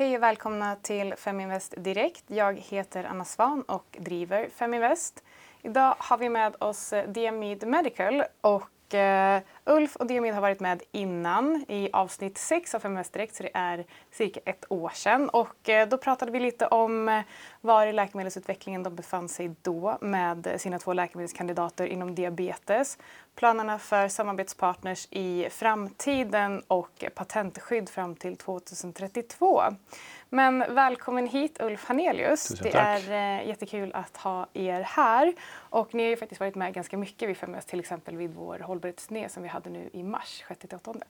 Hej och välkomna till Feminvest Direkt. Jag heter Anna Svan och driver Feminvest. Idag har vi med oss eh, Diamid Medical och Uh, Ulf och Diamid har varit med innan i avsnitt 6 av Feminvest Direkt så det är cirka ett år sedan. Och uh, då pratade vi lite om var i läkemedelsutvecklingen de befann sig då med sina två läkemedelskandidater inom diabetes, planerna för samarbetspartners i framtiden och patentskydd fram till 2032. Men välkommen hit Ulf Hanelius. Det är eh, jättekul att ha er här. Och ni har ju faktiskt varit med ganska mycket vid Feminvest, till exempel vid vår hållbarhetsturné som vi hade nu i mars, 6-8.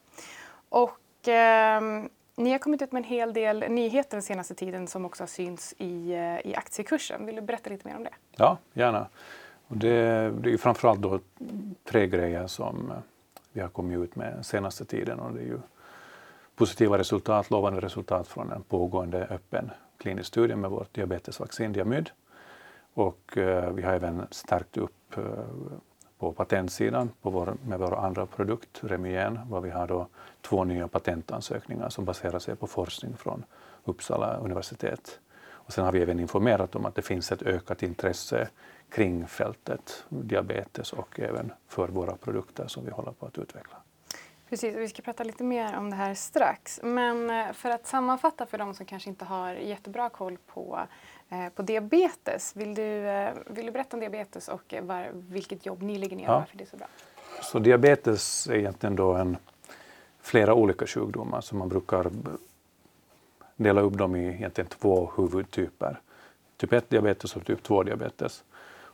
Och ehm, ni har kommit ut med en hel del nyheter den senaste tiden som också har synts i, eh, i aktiekursen. Vill du berätta lite mer om det? Ja, gärna. Och det, det är ju framförallt då tre grejer som eh, vi har kommit ut med senaste tiden och det är ju positiva resultat, lovande resultat från en pågående öppen klinisk studie med vårt diabetesvaccin Diamyd. Och eh, vi har även stärkt upp eh, på patentsidan på vår, med vår andra produkt, Remigen, var vi har då två nya patentansökningar som baserar sig på forskning från Uppsala universitet. Sen har vi även informerat om att det finns ett ökat intresse kring fältet diabetes och även för våra produkter som vi håller på att utveckla. Precis, och vi ska prata lite mer om det här strax. Men eh, för att sammanfatta för de som kanske inte har jättebra koll på, eh, på diabetes. Vill du, eh, vill du berätta om diabetes och var, vilket jobb ni lägger ner och Ja. varför det är så bra? Så diabetes är egentligen då en, flera olika sjukdomar som man brukar dela upp dem i egentligen två huvudtyper. Typ 1-diabetes och typ 2-diabetes.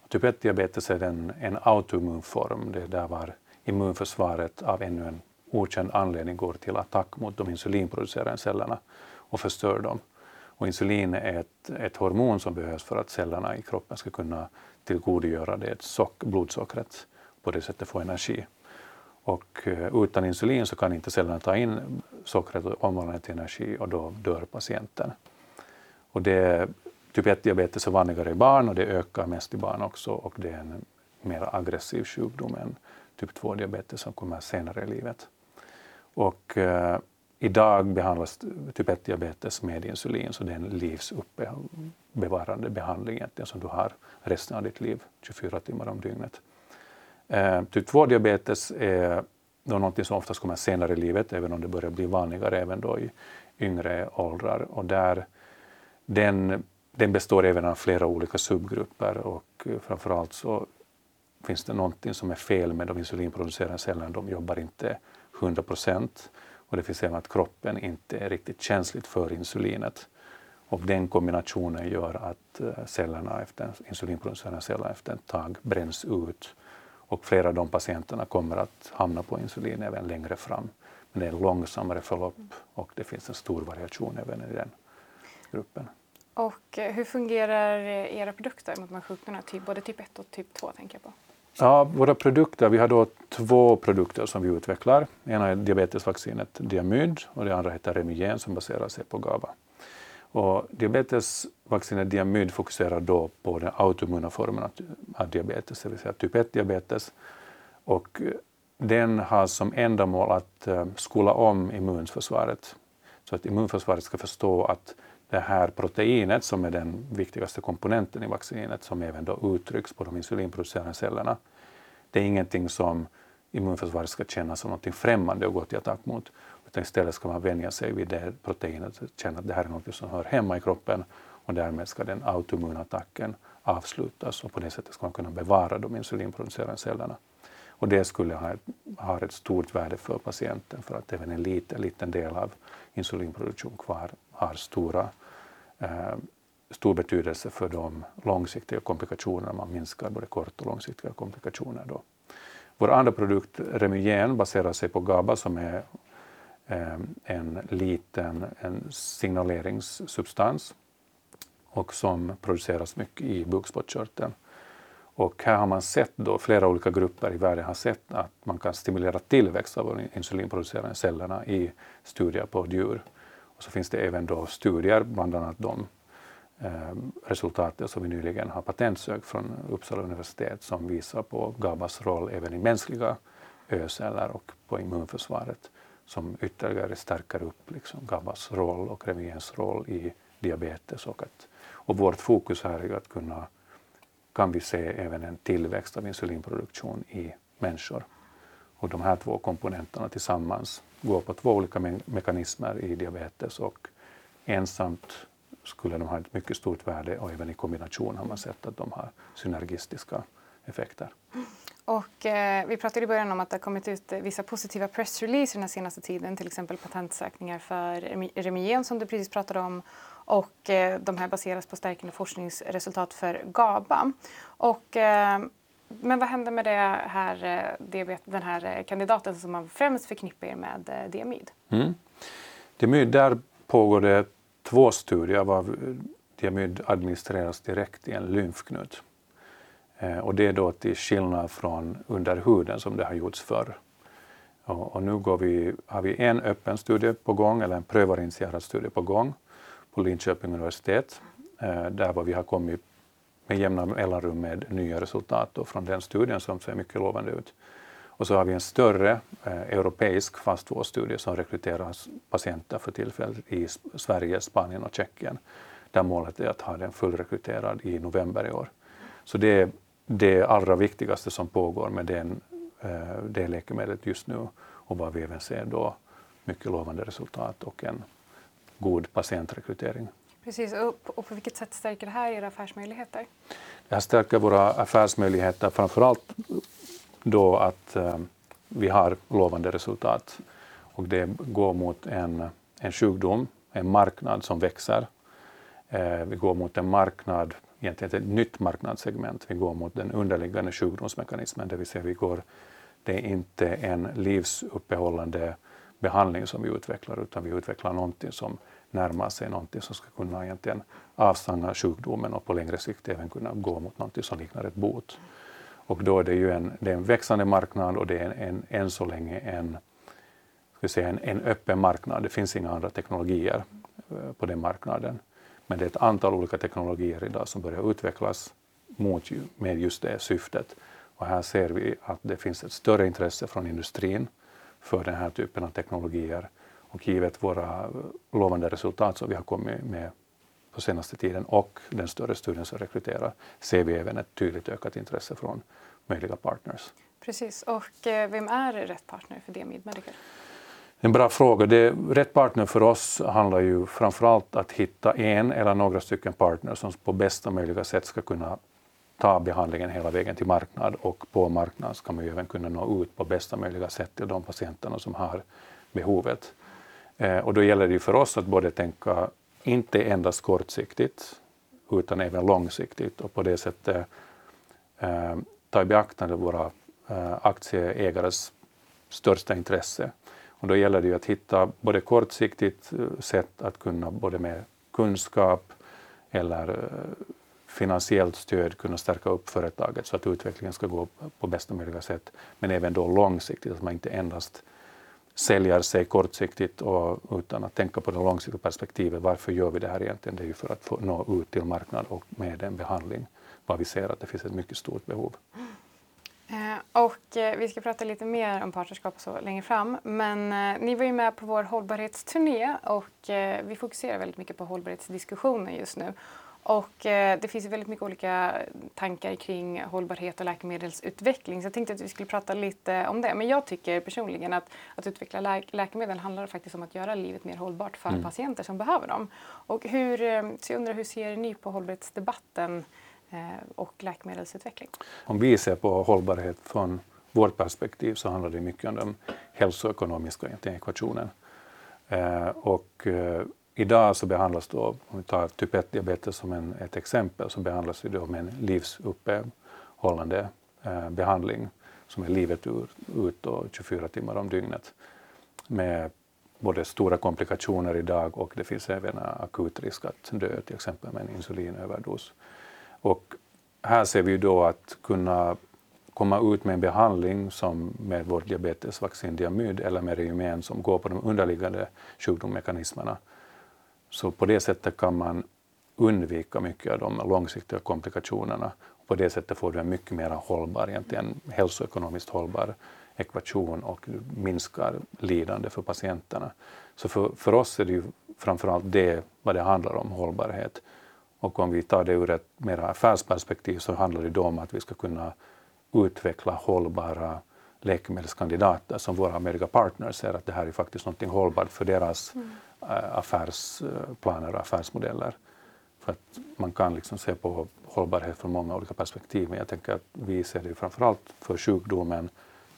Typ 1-diabetes är en, en autoimmun form, det är där var immunförsvaret av ännu en okänd anledning går till attack mot de insulinproducerande cellerna och förstör dem. Och insulin är ett, ett hormon som behövs för att cellerna i kroppen ska kunna tillgodogöra det sock, blodsockret på det sättet få energi. Och eh, utan insulin så kan inte cellerna ta in sockret och omvandla det till energi och då dör patienten. Och det, typ 1-diabetes är vanligare i barn och det ökar mest i barn också och det är en mer aggressiv sjukdom än typ 2-diabetes som kommer senare i livet. Och eh, idag behandlas typ 1-diabetes med insulin så det är en livsuppbevarande behandling egentligen som du har resten av ditt liv, 24 timmar om dygnet. Eh, typ 2-diabetes är då någonting som oftast kommer senare i livet, även om det börjar bli vanligare även då i yngre åldrar. Och där, den, den består även av flera olika subgrupper och eh, framförallt så finns det någonting som är fel med de insulinproducerande cellerna. De jobbar inte 100 procent och det finns även att kroppen inte är riktigt känsligt för insulinet. Och den kombinationen gör att eh, cellerna efter, insulinproducerande celler efter ett tag bränns ut och flera av de patienterna kommer att hamna på insulin även längre fram. Men det är en långsammare förlopp och det finns en stor variation även i den gruppen. Och eh, hur fungerar eh, era produkter mot de här sjukdomarna, typ, både typ 1 och typ 2 tänker jag på? Ja, våra produkter, vi har då två produkter som vi utvecklar. Ena är diabetesvaccinet Diamyd och det andra heter Remyen som baserar sig på GABA. Och diabetesvaccinet Diamyd fokuserar då på den autoimmuna formen av- diabetes, det vill säga typ 1-diabetes. Och eh, den har som ändamål att eh, skola om immunförsvaret så att immunförsvaret ska förstå att det här proteinet som är den viktigaste komponenten i vaccinet som även då uttrycks på de insulinproducerande cellerna. Det är ingenting som immunförsvaret ska känna som något främmande och gå till attack mot. Utan istället ska man vänja sig vid det proteinet och känna att det här är något som hör hemma i kroppen och därmed ska den autoimmunattacken avslutas och på det sättet ska man kunna bevara de insulinproducerande cellerna. Och det skulle ha ett, ha ett stort värde för patienten för att även en liten, liten del av insulinproduktion kvar har stora, eh, stor betydelse för de långsiktiga komplikationerna. Man minskar både kort och långsiktiga komplikationer. Då. Vår andra produkt, Remygen, baserar sig på GABA som är Eh, en liten en signaleringssubstans och som produceras mycket i bukspottkörteln. Och här har man sett då, flera olika grupper i världen har sett att man kan stimulera tillväxt av de insulinproducerande cellerna i studier på djur. Och så finns det även då studier, bland annat de eh, resultaten som vi nyligen har patentsökt från Uppsala universitet som visar på GABAs roll även i mänskliga ö-celler och på immunförsvaret som ytterligare stärker upp liksom GABAs roll och Remiens roll i diabetes. Och, att, och vårt fokus här är att kunna, kan vi se även en tillväxt av insulinproduktion i människor. Och de här två komponenterna tillsammans går på två olika me mekanismer i diabetes och ensamt skulle de ha ett mycket stort värde och även i kombination har man sett att de har synergistiska effekter. Och, eh, vi pratade i början om att det har kommit ut vissa positiva pressreleaser den senaste tiden, till exempel patentsökningar för Remigen som du precis pratade om och eh, de här baseras på stärkande forskningsresultat för GABA. Och, eh, men vad händer med det här, eh, den här eh, kandidaten som man främst förknippar med eh, diamyd? Mm. Diamyd, där pågår det två studier var diamyd administreras direkt i en lymfknut. Eh, och det är då till skillnad från under huden som det har gjorts förr. Och nu går vi, har vi en öppen studie på gång, eller en prövarinitierad studie på gång på Linköping universitet, eh, där vi har kommit med jämna mellanrum med nya resultat från den studien som ser mycket lovande ut. Och så har vi en större eh, europeisk fastvårdsstudie som rekryterar patienter för tillfället i Sverige, Spanien och Tjeckien där målet är att ha den fullrekryterad i november i år. Så det är det allra viktigaste som pågår med den, eh, det läkemedlet just nu och vad vi även ser då mycket lovande resultat och en god patientrekrytering. Precis, och på vilket sätt stärker det här era affärsmöjligheter? Det här stärker våra affärsmöjligheter framförallt då att eh, vi har lovande resultat och det går mot en, en sjukdom, en marknad som växer. Eh, vi går mot en marknad, egentligen ett nytt marknadssegment. Vi går mot den underliggande sjukdomsmekanismen, det vill säga vi går, det är inte en livsuppehållande behandling som vi utvecklar utan vi utvecklar någonting som närmar sig någonting som ska kunna egentligen avstanna sjukdomen och på längre sikt även kunna gå mot någonting som liknar ett bot. Och då är det ju en, det är en växande marknad och det är en, en, än så länge en, ska säga, en, en öppen marknad. Det finns inga andra teknologier eh, på den marknaden. Men det är ett antal olika teknologier idag som börjar utvecklas mot, med just det syftet. Och här ser vi att det finns ett större intresse från industrin för den här typen av teknologier och givet våra eh, lovande resultat som vi har kommit med på senaste tiden och den större studien som rekryterar ser vi även ett tydligt ökat intresse från möjliga partners. Precis, och eh, vem är rätt partner för DMID Medical? En bra fråga. Det, rätt partner för oss handlar ju framförallt att hitta en eller några stycken partners som på bästa möjliga sätt ska kunna ta behandlingen hela vägen till marknad och på marknad ska man ju även kunna nå ut på bästa möjliga sätt till de patienterna som har behovet. Eh, och då gäller det ju för oss att både tänka inte endast kortsiktigt utan även långsiktigt och på det sättet eh, ta i beaktande våra eh, aktieägares största intresse. Och då gäller det ju att hitta både kortsiktigt eh, sätt att kunna både med kunskap eller eh, finansiellt stöd kunna stärka upp företaget så att utvecklingen ska gå på bästa möjliga sätt. Men även då långsiktigt, att man inte endast säljer sig kortsiktigt och utan att tänka på det långsiktiga perspektivet. Varför gör vi det här egentligen? Det är ju för att få nå ut till marknaden och med en behandling vad vi ser att det finns ett mycket stort behov. Eh, och eh, vi ska prata lite mer om partnerskap så längre fram. Men eh, ni var ju med på vår hållbarhetsturné och vi fokuserar väldigt mycket på hållbarhetsdiskussioner just nu. Och det finns väldigt mycket olika tankar kring hållbarhet och läkemedelsutveckling så jag tänkte att vi skulle prata lite om det. Men jag tycker personligen att, att utveckla lä läkemedel handlar faktiskt om att göra livet mer hållbart för mm. patienter som behöver dem. Och hur, så jag undrar, hur ser ni på hållbarhetsdebatten Eh, och läkemedelsutveckling? Om vi ser på hållbarhet från vårt perspektiv så handlar det mycket om den hälsoekonomiska ekvationen. Eh, och eh, Idag så behandlas då, om vi tar typ 1-diabetes som en, ett exempel, så behandlas det då med en livsuppehållande behandling som är livet ur, ut och 24 timmar om dygnet med både stora komplikationer idag och det finns även akut risk att dö till exempel med en insulinöverdos. Och här ser vi då att kunna komma ut med en behandling som med vårt diabetesvaccin Diamyd eller med Reumén som går på de underliggande sjukdomsmekanismerna så på det sättet kan man undvika mycket av de långsiktiga komplikationerna. På det sättet får du en mycket mer hållbar, egentligen hälsoekonomiskt hållbar ekvation och minskar lidande för patienterna. Så för, för oss är det ju framförallt det vad det handlar om, hållbarhet. Och om vi tar det ur ett mer affärsperspektiv så handlar det då om att vi ska kunna utveckla hållbara läkemedelskandidater som våra amerika partners ser att det här är faktiskt något hållbart för deras mm. affärsplaner och affärsmodeller. För att man kan liksom se på hållbarhet från många olika perspektiv men jag tänker att vi ser det framförallt för sjukdomen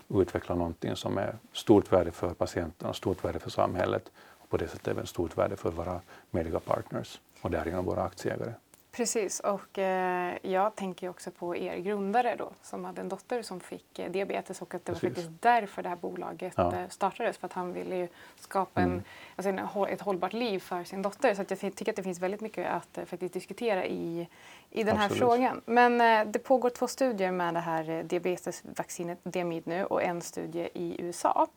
utveckla någonting som är stort värde för patienterna och stort värde för samhället och på det sättet även stort värde för våra medica partners och därigenom våra aktieägare. Precis, och eh, jag tänker också på er grundare då som hade en dotter som fick eh, diabetes och att det Precis. var faktiskt därför det här bolaget ja. eh, startades för att han ville ju skapa en, mm. alltså en, ett hållbart liv för sin dotter. Så att jag tycker att det finns väldigt mycket att eh, faktiskt diskutera i, i den här frågan. Men eh, det pågår två studier med det här eh, diabetesvaccinet Diamid nu och en studie i USA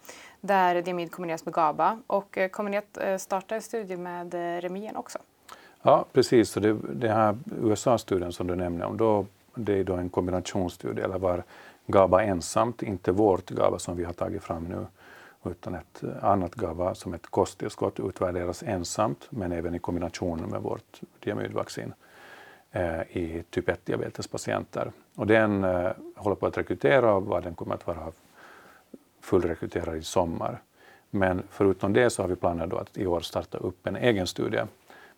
där Diamid kombineras med GABA och kommer ni att starta en studie med Remien också? Ja, precis. Så det, det här USA-studien som du nämnde om, då, det är då en kombinationsstudie, eller var GABA ensamt, inte vårt GABA som vi har tagit fram nu, utan ett annat GABA som ett kosttillskott utvärderas ensamt, men även i kombination med vårt diamydvaccin eh, i typ 1-diabetespatienter. Och den eh, håller på att rekrytera och den kommer att vara fullrekryterad i sommar. Men förutom det så har vi planer då att i år starta upp en egen studie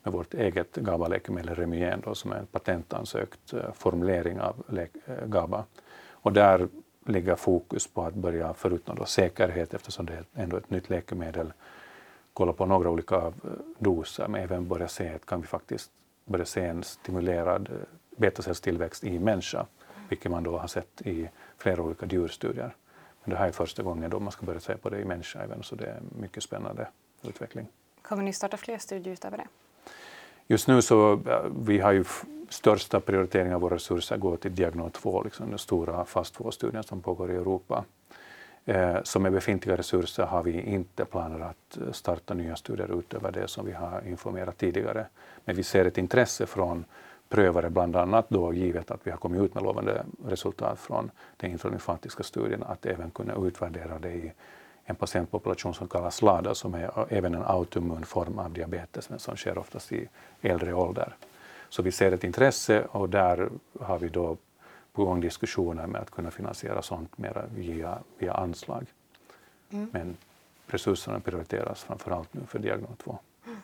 med vårt eget GABA-läkemedel Remyen då, som är en patentansökt eh, formulering av eh, GABA. Och där ligger fokus på att börja, förutom då säkerhet eftersom det är ändå ett nytt läkemedel, kolla på några olika eh, doser men även börja se att kan vi faktiskt börja se en stimulerad betacellstillväxt i människa, vilket man då har sett i flera olika djurstudier. Men det här är första gången då man ska börja se på det i människa även, så det är en mycket spännande utveckling. Kommer ni starta fler studier utöver det? Just nu så vi har ju största prioriteringen av våra resurser går till Diagnos 2, liksom den stora fast 2-studien som pågår i Europa. Eh, så med befintliga resurser har vi inte planer att eh, starta nya studier utöver det som vi har informerat tidigare. Men vi ser ett intresse från prövare, bland annat då givet att vi har kommit ut med lovande resultat från den introinfantiska studien, att även kunna utvärdera det i en patientpopulation som kallas LADA som är även en autoimmun form av diabetes men som sker oftast i äldre ålder. Så vi ser ett intresse och där har vi då på gång diskussioner med att kunna finansiera sånt mer via, via anslag. Mm. Men resurserna prioriteras framför allt nu för diagnos 2. Mm.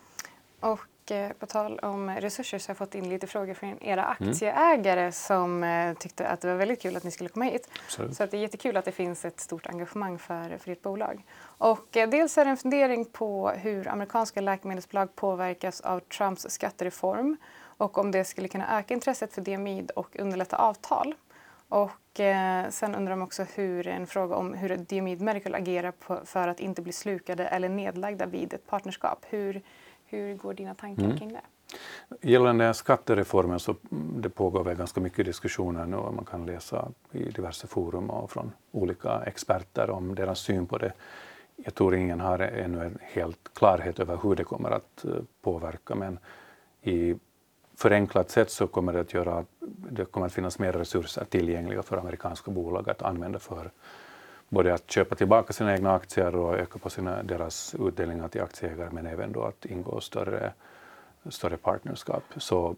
Och Eh, på tal om resurser så har jag fått in lite frågor från era mm. aktieägare mm. som eh, tyckte att det var väldigt kul att ni skulle komma hit. Absolut. Så att det är jättekul att det finns ett stort engagemang för, för ert bolag. Och eh, dels är det en fundering på hur amerikanska läkemedelsbolag påverkas av Trumps skattereform och om det skulle kunna öka intresset för diamid och underlätta avtal. Och eh, sen undrar de också hur, en fråga om hur Diamid Medical agerar på, för att inte bli slukade eller nedlagda vid ett partnerskap. Hur, hur går dina tankar mm. kring det? Gällande skattereformen så det pågår väl ganska mycket diskussioner nu och man kan läsa i diverse forum och från olika experter om deras syn på det. Jag tror ingen har ännu en helt klarhet över hur det kommer att eh, påverka men i förenklat sätt så kommer det att göra det kommer att finnas mer resurser tillgängliga för amerikanska bolag att använda för både att köpa tillbaka sina egna aktier och öka på sina, deras utdelningar till aktieägare men även då att ingå större, större partnerskap. Så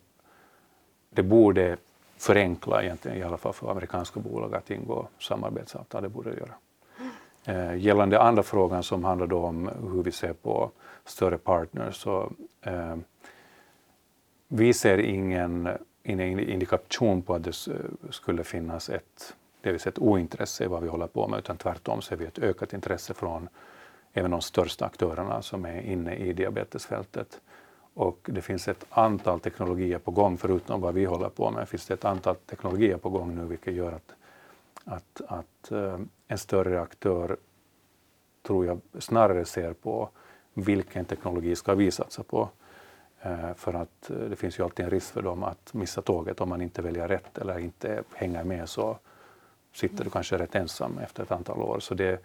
det borde förenkla egentligen i alla fall för amerikanska bolag att ingå samarbetsavtal, det borde det göra. Eh, gällande andra frågan som handlar om hur vi ser på större partners så eh, vi ser ingen, ingen indikation på att det skulle finnas ett delvis ett ointresse i vad vi håller på med utan tvärtom ser vi ett ökat intresse från även de största aktörerna som är inne i diabetesfältet. Och det finns ett antal teknologier på gång, förutom vad vi håller på med, finns det ett antal teknologier på gång nu vilket gör att, att, att eh, en större aktör, tror jag, snarare ser på vilken teknologi ska vi satsa på. Eh, för att eh, det finns ju alltid en risk för dem att missa tåget om man inte väljer rätt eller inte hänger med så sitter du kanske rätt ensam efter ett antal år. Så det,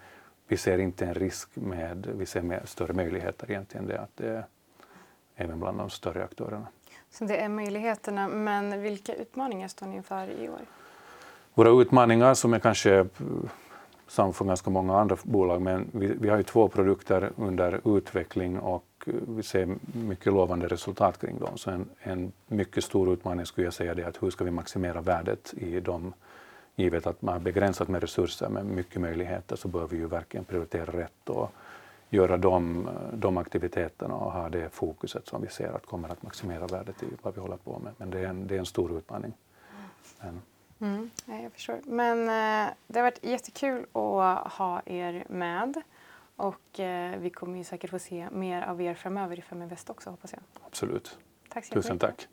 vi ser inte en risk med, vi ser med större möjligheter egentligen det att det även bland de större aktörerna. Så det är möjligheterna, men vilka utmaningar står ni inför i år? Våra utmaningar som är kanske som för ganska många andra bolag. Men vi, vi har ju två produkter under utveckling och vi ser mycket lovande resultat kring dem. Så en, en mycket stor utmaning skulle jag säga är att hur ska vi maximera värdet i dem givet att man har begränsat med resurser med mycket möjligheter så bör vi ju verkligen prioritera rätt och göra de, de aktiviteterna och ha det fokuset som vi ser att kommer att maximera värdet i vad vi håller på med. Men det är en, det är en stor utmaning. Men. Mm, jag förstår. Men eh, det har varit jättekul att ha er med och eh, vi kommer ju säkert få se mer av er framöver i Feminvest också hoppas jag. Absolut. Tack så Tusen tack.